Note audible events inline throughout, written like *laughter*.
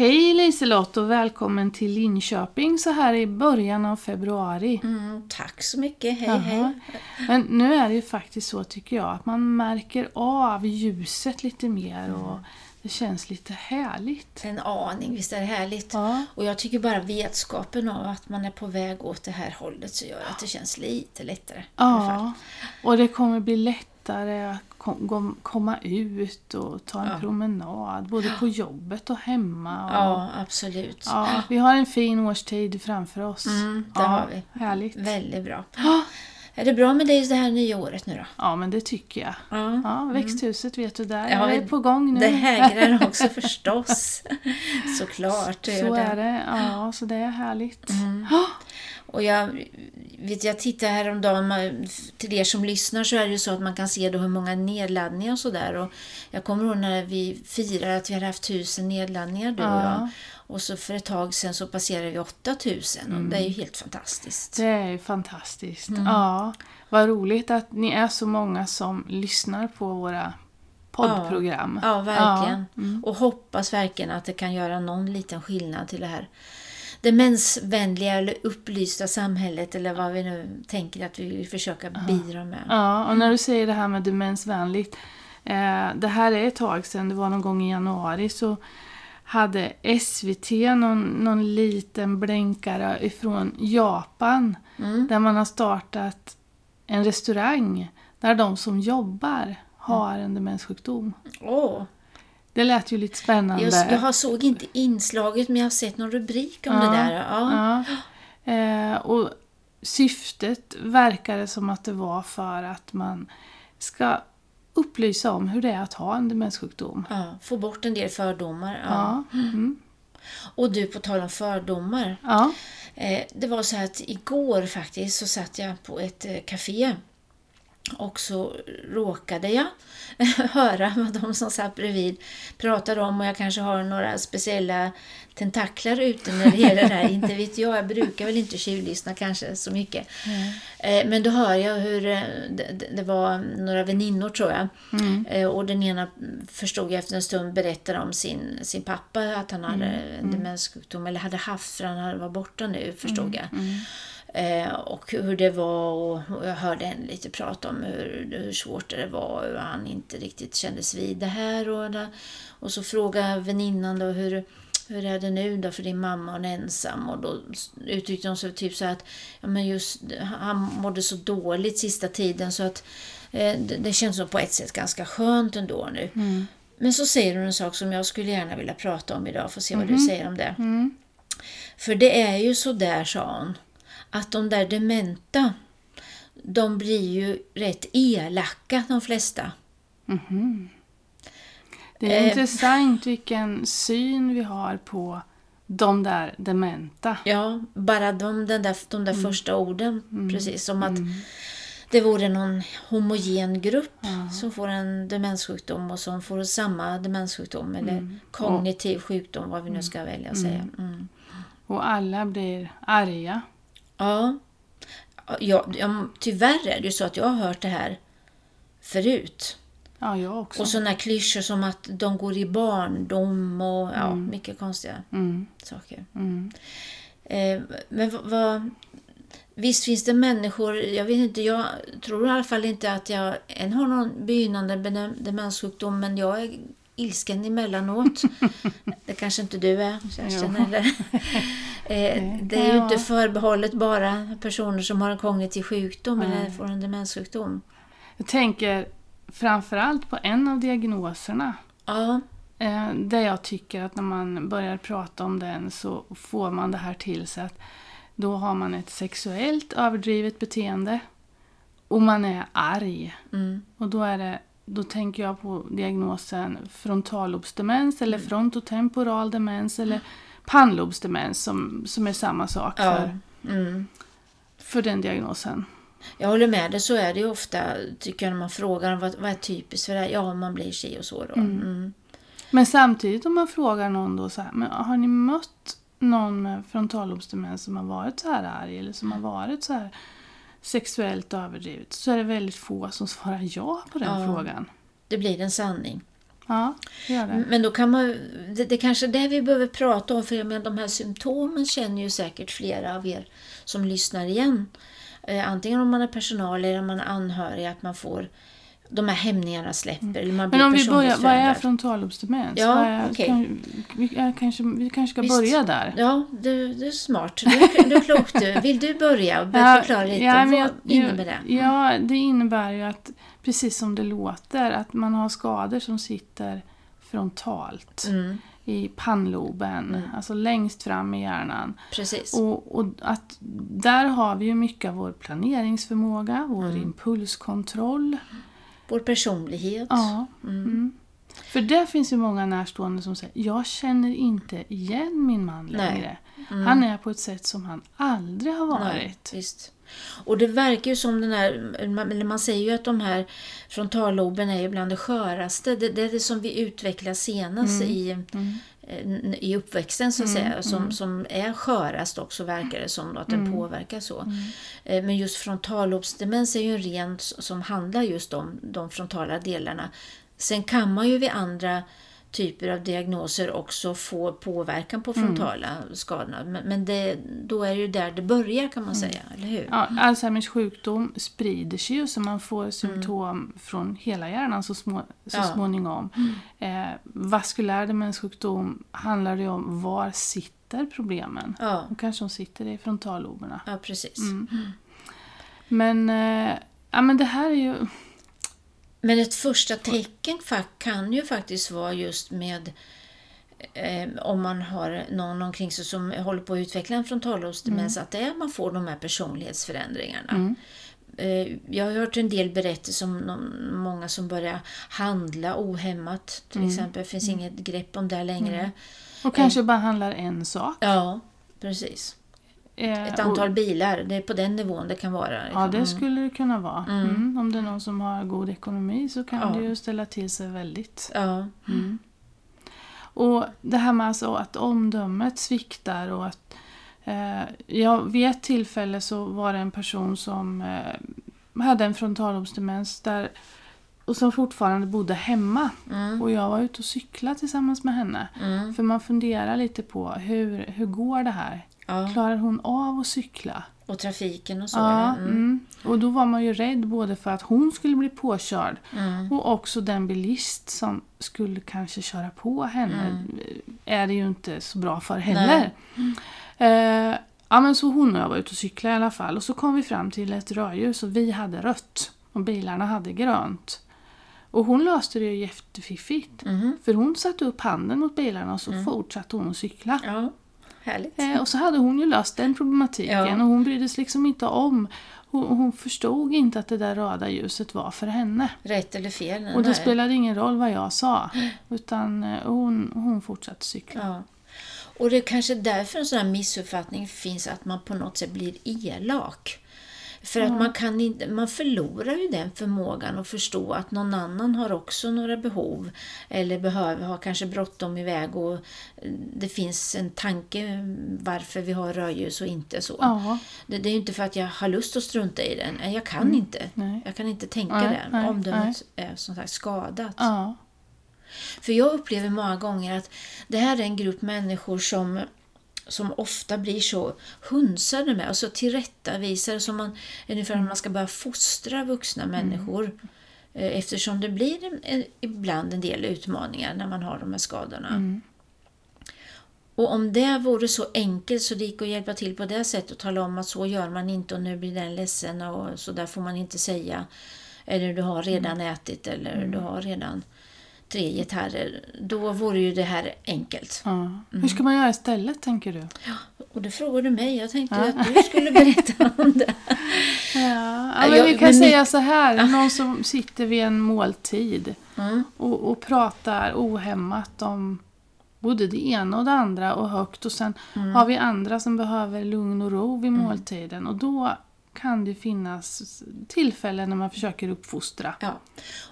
Hej Liselott och välkommen till Linköping så här i början av februari. Mm, tack så mycket, hej Jaha. hej. Men nu är det ju faktiskt så tycker jag att man märker av ljuset lite mer och det känns lite härligt. En aning, visst är det härligt? Ja. Och jag tycker bara vetskapen av att man är på väg åt det här hållet så gör att det känns lite lättare. Ja, och det kommer bli lättare att kom, komma ut och ta en Ja. promenad både på jobbet och hemma. Och, ja absolut. ja, vi har en fin årstid framför oss. Mm, det ja, har vi. Härligt. Väldigt bra. Är det bra med dig det här nya året nu då? Ja, men det tycker jag. Ja. Ja, växthuset vet du, där Ja, är det på gång nu. Det hägrar *laughs* också förstås. *laughs* Såklart. Så gör är det. Ja, så det är härligt. Mm. Ja. Och jag, vet, jag tittade häromdagen, till er som lyssnar så är det ju så att man kan se då hur många nedladdningar och sådär. Jag kommer ihåg när vi firade att vi hade haft tusen nedladdningar du och Ja. jag. Och så för ett tag sedan så passerade vi 8000 och det är ju helt fantastiskt. Det är ju fantastiskt. Mm. Ja, vad roligt att ni är så många som lyssnar på våra poddprogram. Ja, verkligen. Ja, mm. Och hoppas verkligen att det kan göra någon liten skillnad till det här demensvänliga eller upplysta samhället eller vad vi nu tänker att vi vill försöka bidra med. Ja, och när du säger det här med demensvänligt. Eh, det här är ett tag sedan, det var någon gång i januari, så hade SVT någon, någon liten blänkare ifrån Japan. Mm. Där man har startat en restaurang där de som jobbar har en demenssjukdom. Åh, Det lät ju lite spännande. Jag, jag såg inte inslaget men jag har sett någon rubrik om Ja, det där. Ja. Ja. Eh, och syftet verkade som att det var för att man ska upplysa om hur det är att ha en demenssjukdom. Ja, få bort en del fördomar. Ja. Ja. Mm. Och du, på tal om fördomar. Ja. Eh, det var så här att igår faktiskt så satt jag på ett eh, café och så råkade jag *laughs* höra vad de som satt bredvid pratade om och jag kanske har några speciella tentaklar ute när det gäller det här. *laughs* inte vet jag, jag brukar väl inte tjuvlyssna kanske så mycket. Eh, Men då hör jag hur eh, det, var några väninnor tror jag. Mm. Eh, Och den ena förstod jag efter en stund berättade om sin, sin pappa att han hade en demenssjukdom eller hade haft för han var borta nu förstod jag. Eh, och hur det var och, och jag hörde henne lite prata om hur, hur svårt det var och hur han inte riktigt kändes vid det här. Och, och så frågade väninnan då hur, hur är det nu då för din mamma hon är ensam och då uttryckte hon sig typ så att ja, men just, han mådde så dåligt sista tiden så att eh, det, det känns som på ett sätt ganska skönt ändå nu. Mm. Men så säger hon en sak som jag skulle gärna vilja prata om idag, får se vad du säger om det. Mm. För det är ju så där, sa hon, att de där dementa, de blir ju rätt elaka de flesta. Mhm. Det är Eh. intressant vilken syn vi har på de där dementa. Ja, bara de, den där, de där första orden, precis som att det vore någon homogen grupp som får en demenssjukdom och som får samma demenssjukdom eller kognitiv sjukdom, vad vi nu ska välja att säga. Mm. Och alla blir arga. Ja. Ja, ja, tyvärr är det ju så att jag har hört det här förut. Ja, jag också. Och sådana klyschor som att de går i barndom och ja, mycket konstiga Mm. saker. Mm. Eh, men vad, visst finns det människor, jag vet inte, jag tror i alla fall inte att jag än har någon begynnande demenssjukdom, men jag är ilsken emellanåt. *laughs* det kanske inte du är, Kerstin, Jo. eller? *laughs* eh, det är ju inte förbehållet bara personer som har en kognitiv sjukdom eller Nej. får en demenssjukdom. Jag tänker framförallt på en av diagnoserna. Ja, Eh, där jag tycker att när man börjar prata om den så får man det här till sig att då har man ett sexuellt överdrivet beteende och man är arg. mm, Och då, är det, då tänker jag på diagnosen frontallobsdemens eller frontotemporal demens eller pannlobsdemens som, som är samma sak ja. för, Mm. för den diagnosen. Jag håller med dig, så är det ju ofta tycker jag när man frågar vad, vad är typiskt för det här? Ja, man blir si och så då. Mm. Men samtidigt om man frågar någon då så här, men har ni mött någon med frontallobsdemens som har varit så här arg eller som har varit så här sexuellt överdrivet så är det väldigt få som svarar ja på den Ja. frågan. Det blir en sanning. Ja, det gör det. Men då kan man, det, det kanske är det vi behöver prata om, för jag menar, de här symptomen känner ju säkert flera av er som lyssnar igen. Eh, antingen om man är personal eller om man är anhörig, att man får de här hämningarna släpper. Eller man blir Men om vi börjar, vad är frontalobsdemens? Ja, är, kan, vi, kanske, vi kanske ska Visst. börja där. Ja, du, du är smart. Du, du är klok du. Vill du börja och börja förklara lite? men vad jag- innebär det? Ja, det innebär ju att, precis som det låter, att man har skador som sitter frontalt Mm, i pannloben, alltså längst fram i hjärnan. precis. Och, och att där har vi ju mycket av vår planeringsförmåga, vår Mm. impulskontroll. Vår personlighet. Ja. Mm. För det finns ju många närstående som säger jag känner inte igen min man Nej. Mm. Han är på ett sätt som han aldrig har Nej, varit. visst. Och det verkar ju som den här, man- säger ju att de här frontalloben är ju bland det sköraste. Det, det är det som vi utvecklar senast i, eh, i uppväxten så att säga. Som, som är skörast också verkar det som då, att den påverkar så. Eh, Men just frontallobsdemens är ju en ren som handlar just om de frontala delarna. Sen kan man ju vid andra typer av diagnoser också få påverkan på frontala skadorna. Men, men det, då är det ju där det börjar kan man säga, eller hur? Ja, Alzheimers sjukdom sprider sig ju så man får symptom från hela hjärnan så, små, så Ja. småningom. Eh, vaskulär demenssjukdom handlar det om var sitter problemen. Ja, Och kanske de sitter i frontalloberna. ja precis. Men, eh, ja, men det här är ju... Men ett första tecken kan ju faktiskt vara just med eh, om man har någon omkring sig som håller på att utveckla en frontallobsdemens, att det är man får de här personlighetsförändringarna. Eh, Jag har hört en del berättelser om någon- många som börjar handla ohämmat till exempel. Det finns inget grepp om det längre. Och kanske bara handlar en sak. Ja, precis. Eh, Ett och- antal bilar, det är på den nivån det kan vara. Ja, liksom. det skulle det kunna vara. Mm. Om det är någon som har god ekonomi så kan Ja. det ju ställa till sig väldigt. Ja, Och det här med alltså att omdömet sviktar och att eh, ja, vid ett tillfälle så var det en person som eh, hade en frontalobsdemens där och som fortfarande bodde hemma. Mm. Och jag var ute och cyklade tillsammans med henne. För man funderar lite på hur, hur går det här? Ja. Klarar hon av att cykla? Och trafiken och så. Ja. Mm. mm. och då var man ju rädd både för att hon skulle bli påkörd Mm. och också den bilist som skulle kanske köra på henne Mm. är det ju inte så bra för heller. Eh, ja men så hon och jag var ute och cyklade i alla fall och så kom vi fram till ett rödljus och vi hade rött och bilarna hade grönt. Och hon löste det ju jättefiffigt. Mhm. För hon satte upp handen mot bilarna och så Mm. fortsatte hon att cykla. ja, härligt. Eh, och så hade hon ju löst den problematiken Ja. och hon brydde sig liksom inte om. Hon, hon förstod inte att det där röda ljuset var för henne. Rätt eller fel? Och det spelade ingen roll vad jag sa. Utan eh, hon, hon fortsatte cykla. Ja. Och det är kanske därför en sån här missuppfattning finns att man på något sätt blir elak. För att man, kan inte, man förlorar ju den förmågan att förstå att någon annan har också några behov eller behöver, har kanske bråttom iväg och eh, det finns en tanke varför vi har rödljus och inte så. Ja, Det, det är ju inte för att jag har lust att strunta i den. Jag kan inte. nej. Jag kan inte tänka Nej, det. nej, Omdömet är som sagt skadat. För jag upplever många gånger att det här är en grupp människor som, som ofta blir så hunsade med och så tillrättavisade som man, ungefär som man ska börja fostra vuxna människor. Eh, Eftersom det blir en, ibland en del utmaningar när man har de här skadorna. Och om det vore så enkelt så det gick att hjälpa till på det sättet och tala om att så gör man inte och nu blir den ledsen och så där får man inte säga. Eller du har redan ätit eller du har redan tre gitarrer. Då vore ju det här enkelt. ja. Hur ska man göra istället tänker du? Och det frågade du mig. Jag tänkte att du skulle berätta om *laughs* det. Ja, Ja, ja, men jag- vi kan men säga så här. Någon som sitter vid en måltid Mm. och, och pratar ohämmat om både det ena och det andra och högt. Och sen Mm. har vi andra som behöver lugn och ro vid måltiden. Och då kan det finnas tillfällen när man försöker uppfostra. Ja.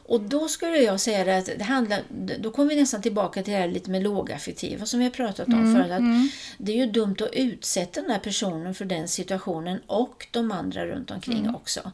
Och då skulle jag säga att det handlar, då kommer vi nästan tillbaka till det här lite med lågaffektiva som vi har pratat om förut. Att Det är ju dumt att utsätta den här personen för den situationen och de andra runt omkring också.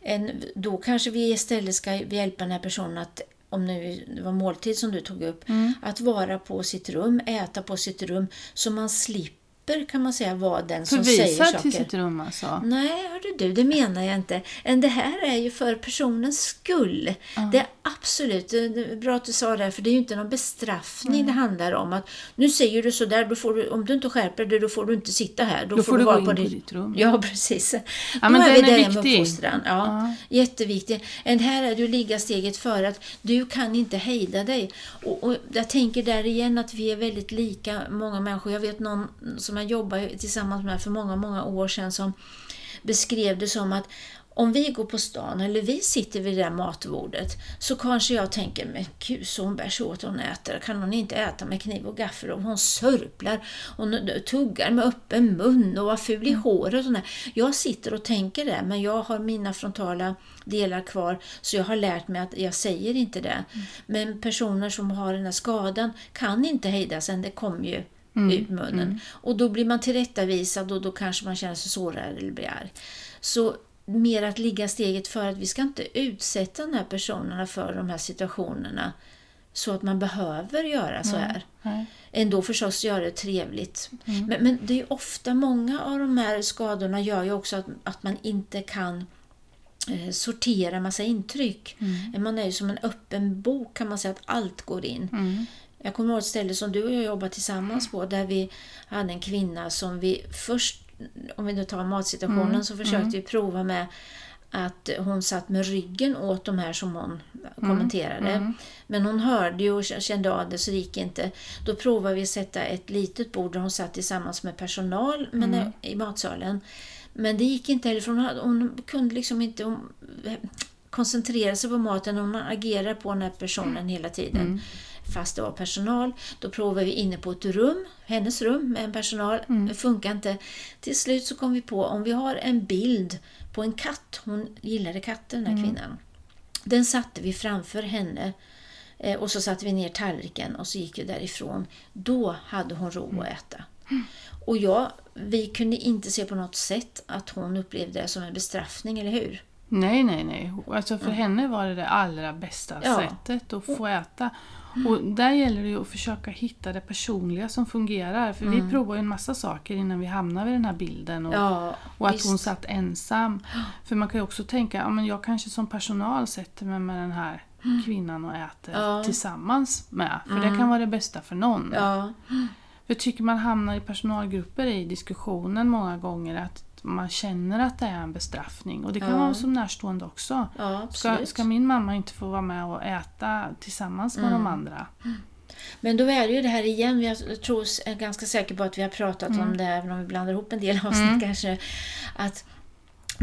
En, då kanske vi istället ska hjälpa den här personen att om nu det var måltid som du tog upp, Mm. att vara på sitt rum, äta på sitt rum, så man slipper kan man säga vara den som säger Förvisad saker. till sitt rum alltså. Nej, hörde du, det menar jag inte. Men det här är ju för personens skull. Det är absolut, det är bra att du sa det, här, för det är ju inte någon bestraffning det handlar om. att Nu säger du sådär, då får du, om du inte skärper dig, då får du inte sitta här. Då, Då får du vara gå in på ditt rum. Ja, precis. Ja, då men är vi där med uppfostran. Ja, Jätteviktig. En här är du ligga steget före att du kan inte hejda dig. Och, och jag tänker där igen att vi är väldigt lika många människor. Jag vet någon som jag jobbade tillsammans med för många, många år sedan som beskrev det som att om vi går på stan eller vi sitter vid det där matbordet så kanske jag tänker, men gud så hon bär sig åt hon äter. Kan hon inte äta med kniv och gaffel? Och hon sörplar, hon tuggar med öppen mun och var ful i håret. Och sånt där. jag sitter och tänker det, men jag har mina frontala delar kvar så jag har lärt mig att jag säger inte det. Men personer som har den här skadan kan inte hejda sig, det kommer ju ut munnen. Och då blir man tillrättavisad och då kanske man känner sig sårad eller blir arg. Så mer att ligga steget för att vi ska inte utsätta de här personerna för de här situationerna så att man behöver göra så här. Nej. Ändå förstås göra det trevligt. Men, men det är ofta många av de här skadorna gör ju också att, att man inte kan eh, sortera massa intryck. Man är ju som en öppen bok kan man säga att allt går in. Mm. Jag kommer ihåg ett ställe som du och jag jobbade tillsammans på där vi hade en kvinna som vi först, om vi nu tar matsituationen, Mm, så försökte vi prova med att hon satt med ryggen åt de här som hon kommenterade. mm. Men hon hörde ju och kände av det så det gick inte. Då provade vi att sätta ett litet bord där hon satt tillsammans med personal men Mm. i matsalen. Men det gick inte heller för hon, hon kunde liksom inte hon, koncentrera sig på maten. Hon agerade på den här personen hela tiden. Mm. Fast det var personal. Då provade vi inne på ett rum, hennes rum med en personal. Det funkar inte. Till slut så kom vi på om vi har en bild på en katt. Hon gillade katter den här kvinnan. Den satte vi framför henne eh, och så satte vi ner tallriken och så gick vi därifrån. Då hade hon ro att äta. Och jag, vi kunde inte se på något sätt att hon upplevde det som en bestraffning, eller hur? Nej, nej, nej. Alltså för henne var det det allra bästa Ja. sättet att få äta. Och där gäller det ju att försöka hitta det personliga som fungerar. För vi provar ju en massa saker innan vi hamnar vid den här bilden. Och, Ja, och att visst. hon satt ensam. För man kan ju också tänka, ja men jag kanske som personal sätter mig med den här kvinnan och äter Ja. tillsammans med. För det kan vara det bästa för någon. Ja, För jag tycker man hamnar i personalgrupper i diskussionen många gånger att man känner att det är en bestraffning. Och det kan Ja. vara som närstående också. ja Ska, ska min mamma inte få vara med och äta tillsammans med Mm. de andra? Men då är det ju det här igen, jag tror, är ganska säker på att vi har pratat Mm. om det, även om vi blandar ihop en del avsnitt kanske. Att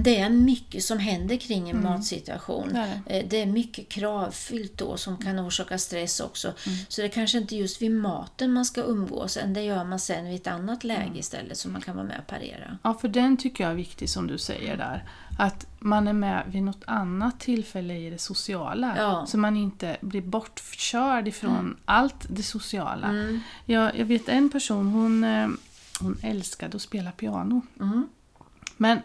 det är mycket som händer kring en matsituation. Mm. Det är Eh, Det är mycket kravfyllt då som kan orsaka stress också. Mm. Så det är kanske inte just vid maten man ska umgås, än det gör man sen vid ett annat läge Mm. istället som man kan vara med och parera. Ja, för den tycker jag är viktig som du säger där. Att man är med vid något annat tillfälle i det sociala. Ja. Så man inte blir bortkörd ifrån allt det sociala. Mm. Jag, jag vet en person, hon, eh, hon älskade att spela piano. Mm. Men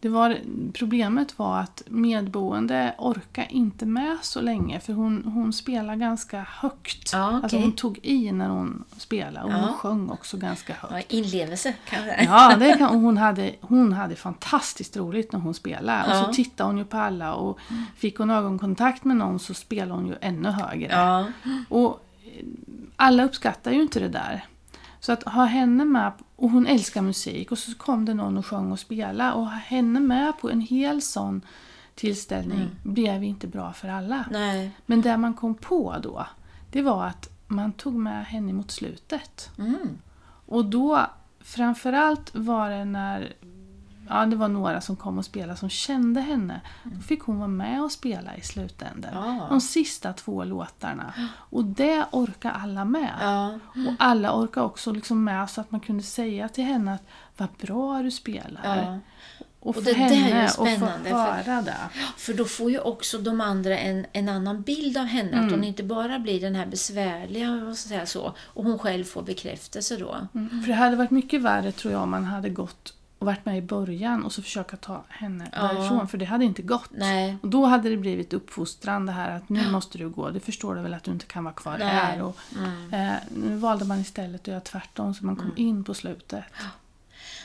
det var, problemet var att medboende orkade inte med så länge för hon, hon spelade ganska högt. Ja, Alltså okej. hon tog i när hon spelade och hon Ja. sjöng också ganska högt. Ja, inlevelse kanske. Ja, det kan, och hon, hade, hon hade fantastiskt roligt när hon spelade. Och Ja. så tittade hon ju på alla och fick hon ögonkontakt med någon så spelade hon ju ännu högre. Ja. Och alla uppskattar ju inte det där. Så att ha henne med, och hon älskar musik, och så kom det någon och sjöng och spelade. Och ha henne med på en hel sån tillställning blev inte bra för alla. Nej. Men det man kom på då, det var att man tog med henne mot slutet. Mm. Och då, framförallt var det när ja, det var några som kom och spelade som kände henne. Då fick hon vara med och spela i slutänden. Ja. De sista två låtarna. Och det orkar alla med. Ja. Och alla orkar också liksom med så att man kunde säga till henne att vad bra du spelar. Ja. Och för det där är ju att spännande, för- det. För då får ju också de andra en, en annan bild av henne. Att Mm. hon inte bara blir den här besvärliga säga så. Och hon själv får bekräftelse då. Mm. För det hade varit mycket värre tror jag om man hade gått och varit med i början och så försöka ta henne Ja. därifrån. För det hade inte gått. Nej. Och då hade det blivit uppfostran det här att nu måste du gå. Det förstår du väl att du inte kan vara kvar Nej. här. Och, Mm. eh, nu valde man istället att göra tvärtom så man kom in på slutet.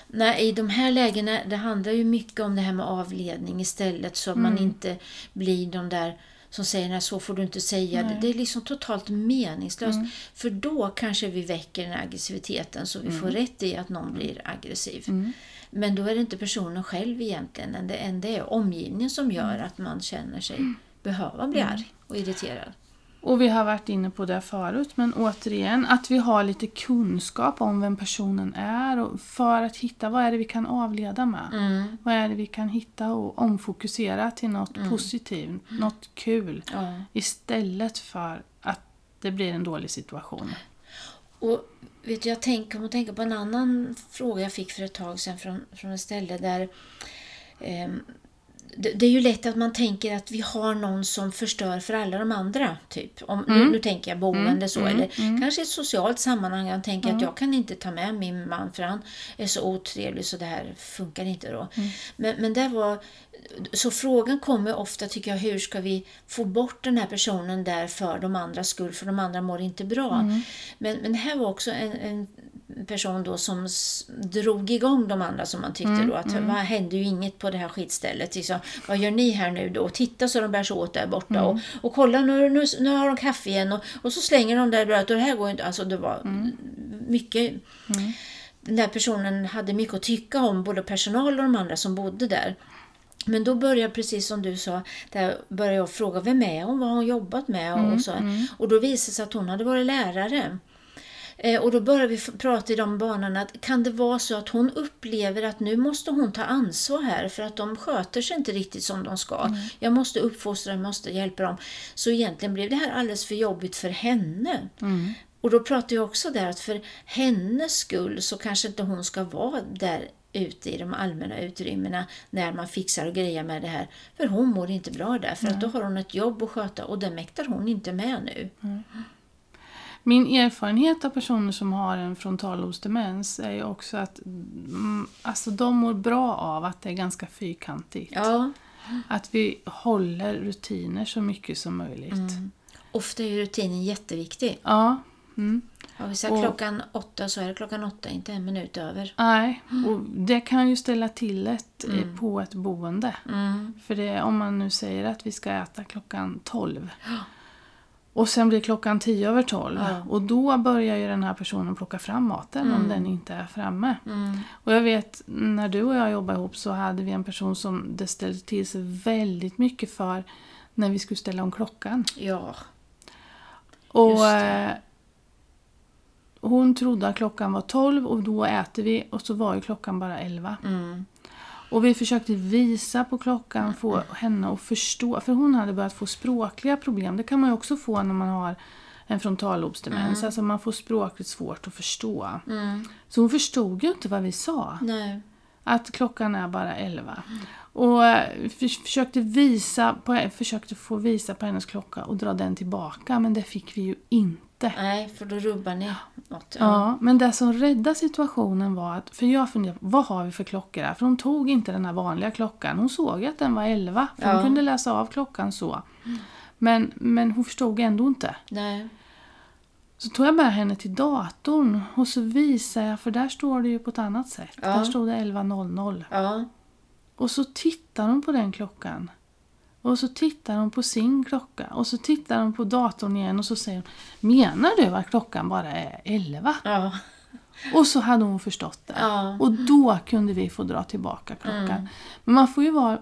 Nej, I de här lägena det handlar ju mycket om det här med avledning istället så att man Mm. inte blir de där som säger nej så får du inte säga. Nej. Mm. Det är liksom totalt meningslöst. För då kanske vi väcker den aggressiviteten så vi får rätt i att någon blir aggressiv. Mm. Men då är det inte personen själv egentligen, än det, är omgivningen som gör Mm. att man känner sig behöva bli arg och irriterad. Och vi har varit inne på det förut, men återigen att vi har lite kunskap om vem personen är och för att hitta vad är det vi kan avleda med. Mm. Vad är det vi kan hitta och omfokusera till något positivt, något kul. Ja. Istället för att det blir en dålig situation. Och vet du, jag tänker, om att tänka på en annan fråga jag fick för ett tag sedan från, från ett ställe där eh, det, är ju lätt att man tänker att vi har någon som förstör för alla de andra. Typ. Om, nu, nu tänker jag boende så, eller kanske i ett socialt sammanhang. Jag tänker att jag kan inte ta med min man för han är så otrevlig så det här funkar inte då. Men, men det var, så frågan kommer ofta tycker jag, hur ska vi få bort den här personen där för de andras skull, för de andra mår inte bra. Men, men det här var också en, en person då som drog igång de andra som man tyckte då att vad hände ju inget på det här skitstället. Liksom, vad gör ni här nu då? Titta så de bär sig åt där borta och, och kolla nu, nu, nu har de kaffe igen och, och så slänger de där brödet och det här går inte. Alltså det var mycket den där personen hade mycket att tycka om, både personal och de andra som bodde där. Men då började, precis som du sa, där började jag fråga vem är hon, vad har hon jobbat med och, och så. Och då visade det sig att hon hade varit lärare. Eh, och då började vi prata i de banorna att kan det vara så att hon upplever att nu måste hon ta ansvar här för att de sköter sig inte riktigt som de ska. Jag måste uppfostra, jag måste hjälpa dem. Så egentligen blev det här alldeles för jobbigt för henne. Och då pratar jag också där att för hennes skull så kanske inte hon ska vara där ute i de allmänna utrymmena när man fixar och grejer med det här. För hon mår inte bra där, för att då har hon ett jobb att sköta och det mäktar hon inte med nu. Min erfarenhet av personer som har en frontallobsdemens är ju också att mm, alltså de mår bra av att det är ganska fyrkantigt. Ja, Att vi håller rutiner så mycket som möjligt. ofta är rutinen jätteviktig. Ja. Mm. Har vi Och- klockan åtta så är det klockan åtta, inte en minut över. Nej, och det kan ju ställa till ett eh, på ett boende. Mm. För det, om man nu säger att vi ska äta klockan 12 och sen blir klockan 10 över 12 Ja. och då börjar ju den här personen plocka fram maten om den inte är framme. Mm. Och jag vet, när du och jag jobbade ihop så hade vi en person som det ställde till sig väldigt mycket för när vi skulle ställa om klockan. Ja, Och eh, Hon trodde att klockan var 12 och då äter vi och så var ju klockan bara 11. mm. Och vi försökte visa på klockan, få henne att förstå. För hon hade börjat få språkliga problem. Det kan man ju också få när man har en frontallobsdemens. Alltså man får språkligt svårt att förstå. Mm. Så hon förstod ju inte vad vi sa. nej. Att klockan är bara 11. Och eh, för, försökte, visa på, försökte få visa på hennes klocka och dra den tillbaka. Men det fick vi ju inte. Nej, för då rubbar ni något. Ja, men det som räddade situationen var att, för jag funderade på, vad har vi för klockor här? För hon tog inte den här vanliga klockan. Hon såg att den var 11, för Ja. hon kunde läsa av klockan så. Men, men hon förstod ändå inte. Nej. Så tog jag med henne till datorn och så visade jag, för där står det ju på ett annat sätt. Ja. Där stod det 11.00. Ja. Och så tittar hon på den klockan. Och så tittar hon på sin klocka. Och så tittar hon på datorn igen och så säger hon Menar du att klockan bara är 11? Ja. Och så hade hon förstått det. Ja. Och då kunde vi få dra tillbaka klockan. Men man får ju vara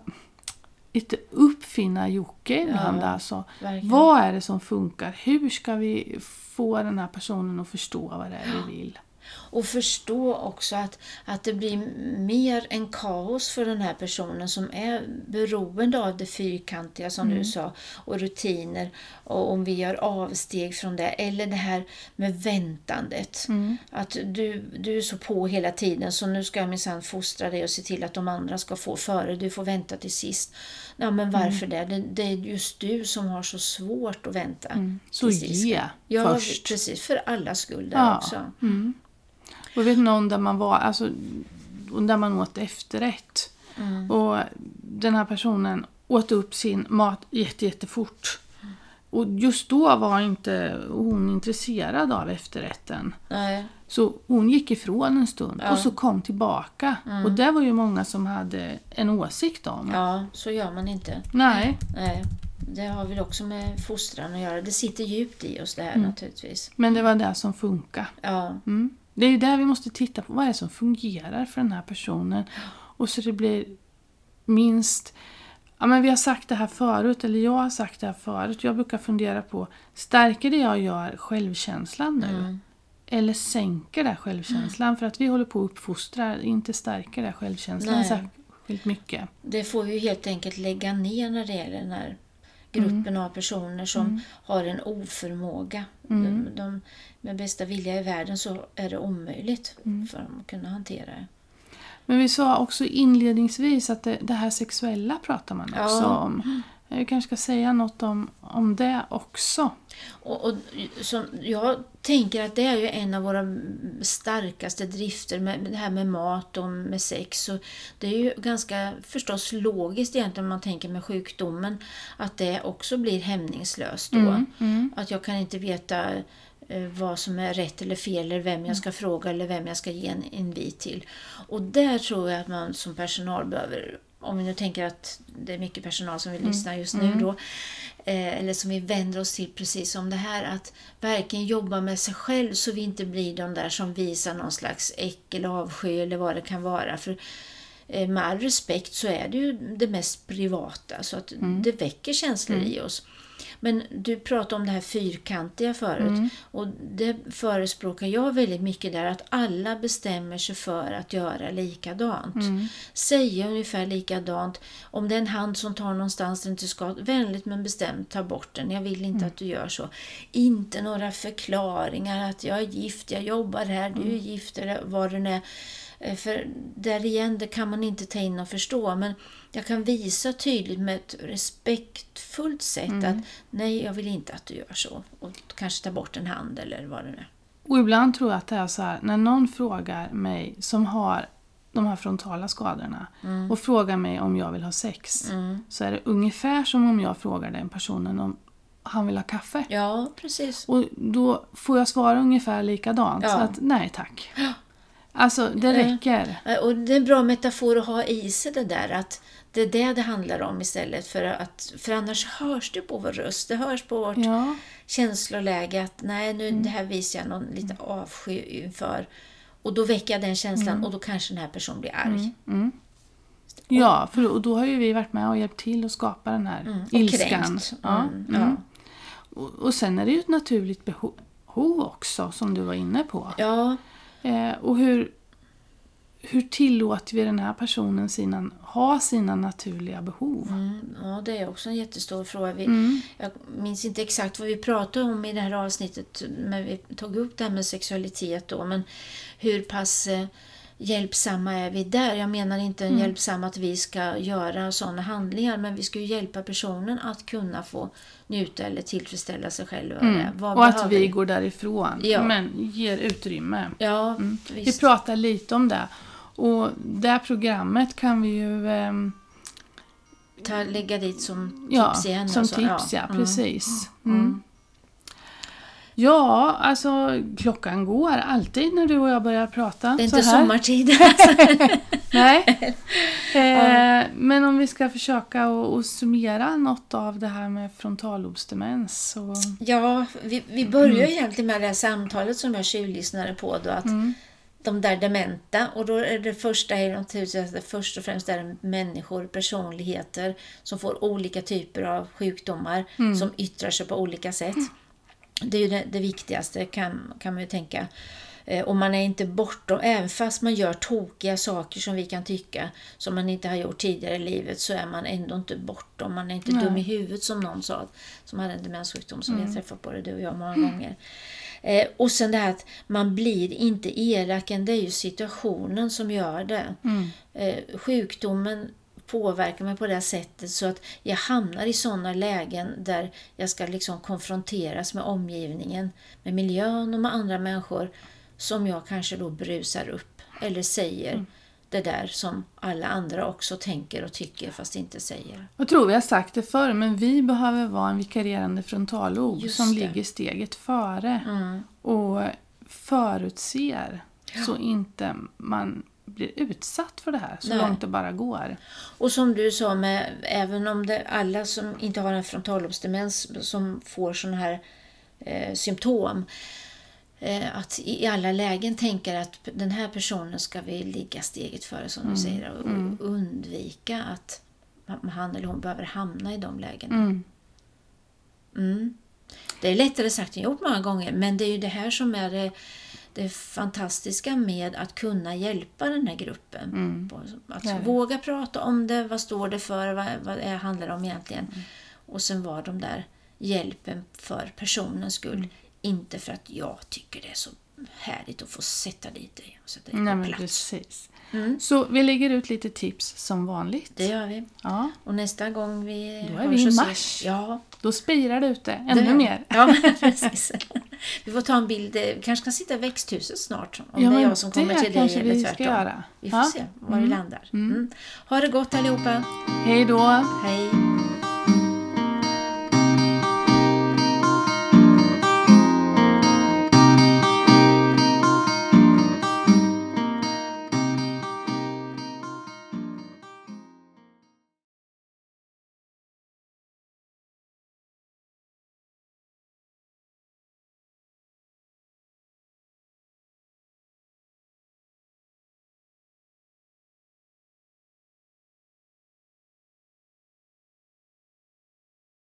lite uppfinna Jocke ibland. Ja, alltså. verkligen. Vad är det som funkar? Hur ska vi få den här personen att förstå vad det är vi vill? Och förstå också att, att det blir mer en kaos för den här personen som är beroende av det fyrkantiga som Mm. du sa och rutiner och om vi gör avsteg från det eller det här med väntandet. Mm. Att du, du är så på hela tiden så nu ska jag minsann fostra dig och se till att de andra ska få före, du får vänta till sist. Ja men varför det? det? Det är just du som har så svårt att vänta. Mm. Så ge Ja, först. precis. För alla skull där Ja. också. Mm. Jag vet någon där man var, alltså där man åt efterrätt. Mm. Och den här personen åt upp sin mat jätte, jättefort. Och just då var inte hon intresserad av efterrätten. Nej. Så hon gick ifrån en stund Ja. och så kom tillbaka. Och det var ju många som hade en åsikt om. Ja, så gör man inte. Nej, Nej. Det har väl också med fostran att göra. Det sitter djupt i oss det här Mm. naturligtvis. men det var det som funkade. Ja, Mm. Det är där vi måste titta på vad är det som fungerar för den här personen. Och så det blir minst... Ja, men vi har sagt det här förut, eller jag har sagt det här förut. Jag brukar fundera på, stärker det jag gör självkänslan nu? Mm. Eller sänker det självkänslan? För att vi håller på att uppfostra, inte stärker det självkänslan Nej. särskilt mycket. det får vi ju helt enkelt lägga ner när det gäller den här gruppen Mm. av personer som har en oförmåga. Mm. De, de, med bästa vilja i världen så är det omöjligt Mm. för dem att kunna hantera det. Men vi sa också inledningsvis att det, det här sexuella pratar man också Ja. om. Jag kanske ska säga något om, om det också. Och, och som, jag tänker att det är ju en av våra starkaste drifter med det här med mat och med sex. Och det är ju ganska förstås logiskt egentligen om man tänker med sjukdomen att det också blir hämningslöst då. Mm, mm. Att jag kan inte veta eh, vad som är rätt eller fel eller vem jag ska fråga eller vem jag ska ge en invit till. Och där tror jag att man som personal behöver, om vi nu tänker att det är mycket personal som vill lyssna just nu då, eh, eller som vi vänder oss till precis som det här, att verkligen jobba med sig själv så vi inte blir de där som visar någon slags äckel, avsky eller vad det kan vara. För med all respekt så är det ju det mest privata, så att det väcker känslor i oss. Men du pratade om det här fyrkantiga förut och det förespråkar jag väldigt mycket där att alla bestämmer sig för att göra likadant. Säga ungefär likadant. Om det är en hand som tar någonstans den inte ska, vänligt men bestämt ta bort den. Jag vill inte att du gör så. Inte några förklaringar att jag är gift, jag jobbar här, du är gift eller vad det nu är. Eh, För där igen, det kan man inte ta in och förstå. Men jag kan visa tydligt med ett respektfullt sätt att nej, jag vill inte att du gör så. Och kanske ta bort en hand eller vad det nu är. Och ibland tror jag att det är så här, när någon frågar mig som har de här frontala skadorna och frågar mig om jag vill ha sex. Mm. Så är det ungefär som om jag frågar den personen om han vill ha kaffe. Ja, precis. Och då får jag svara ungefär likadant. Ja. Så att nej tack. Alltså det räcker. Eh, Och det är en bra metafor att ha i sig det där att det är det det handlar om istället för att för annars hörs det på vår röst, det hörs på vårt Ja. känsloläge att nej nu det här visar jag någon lite avsky inför och då väcker jag den känslan och då kanske den här personen blir arg. Ja, för då, då har ju vi varit med och hjälpt till att skapa den här Mm, Och ilskan. kränkt. Ja, Mm, mm. ja. Och, och sen är det ju ett naturligt behov också, som du var inne på. ja, Eh, och hur, hur tillåter vi den här personen sina, ha sina naturliga behov? Mm, ja, det är också en jättestor fråga. Vi, Mm. Jag minns inte exakt vad vi pratade om i det här avsnittet när vi tog upp det här med sexualitet då, men hur pass eh, hjälpsamma är vi där? Jag menar inte Mm. en hjälpsam att vi ska göra sådana handlingar, men vi ska ju hjälpa personen att kunna få njuta eller tillfredsställa sig själv. Mm. Vad Och att behöver vi går därifrån, Ja. men ger utrymme. Ja, Vi visst. pratar lite om det. Och det här programmet kan vi ju ehm, Ta, lägga dit som Ja, tips igen. som så. tips, ja. Mm. Precis. Mm. Ja, alltså klockan går alltid när du och jag börjar prata. Det är inte här. sommartid. *laughs* Nej. *laughs* Eh, men om vi ska försöka att summera något av det här med frontallobsdemens. Så, Ja, vi, vi börjar ju egentligen med det här samtalet som jag tjuvlyssnade på då, att de där dementa, och då är det första är naturligtvis det först och främst är människor, personligheter som får olika typer av sjukdomar som yttrar sig på olika sätt. Det är ju det, det viktigaste kan, kan man ju tänka. Eh, Och man är inte bortom, även fast man gör tokiga saker som vi kan tycka, som man inte har gjort tidigare i livet, så är man ändå inte bortom. Man är inte dum i huvudet som någon sa, som hade en demenssjukdom som vi har träffat både du och jag många gånger. Eh, och sen det här att man blir inte elaken, det är ju situationen som gör det. Eh, sjukdomen påverkar mig på det sättet så att jag hamnar i sådana lägen där jag ska liksom konfronteras med omgivningen, med miljön och med andra människor som jag kanske då brusar upp eller säger det där som alla andra också tänker och tycker fast inte säger. Jag tror vi har sagt det förr, men vi behöver vara en vikarierande frontallob Just som det. ligger steget före Mm. och förutser Ja. så inte man blir utsatt för det här så Nej. långt det bara går. Och som du sa, med, även om det alla som inte har en frontallobsdemens som får sådana här eh, symptom, eh, att i alla lägen tänker att den här personen ska vi ligga steget före som du säger och undvika att han eller hon behöver hamna i de lägena. Mm. Mm. Det är lättare sagt än gjort många gånger, men det är ju det här som är det, det fantastiska med att kunna hjälpa den här gruppen. Mm. Att Det det. våga prata om det, vad står det för, vad, vad det handlar det om egentligen. Mm. Och sen vara de där hjälpen för personens skull. Mm. Inte för att jag tycker det är så härligt att få sätta dit dig och sätta dig på plats. precis. Mm. Så vi lägger ut lite tips som vanligt. Det gör vi. Ja, Och nästa gång vi Då är vi i mars. Ja, då spirar det ute det ännu är- mer. Ja, *laughs* precis. Vi får ta en bild. Vi kanske kan sitta i växthuset snart. Om Ja, det är jag som kommer det till dig eller vi tvärtom. ska göra. Vi får Ja. se var vi landar. Mm. Ha det gott allihopa. Hej då! Hej!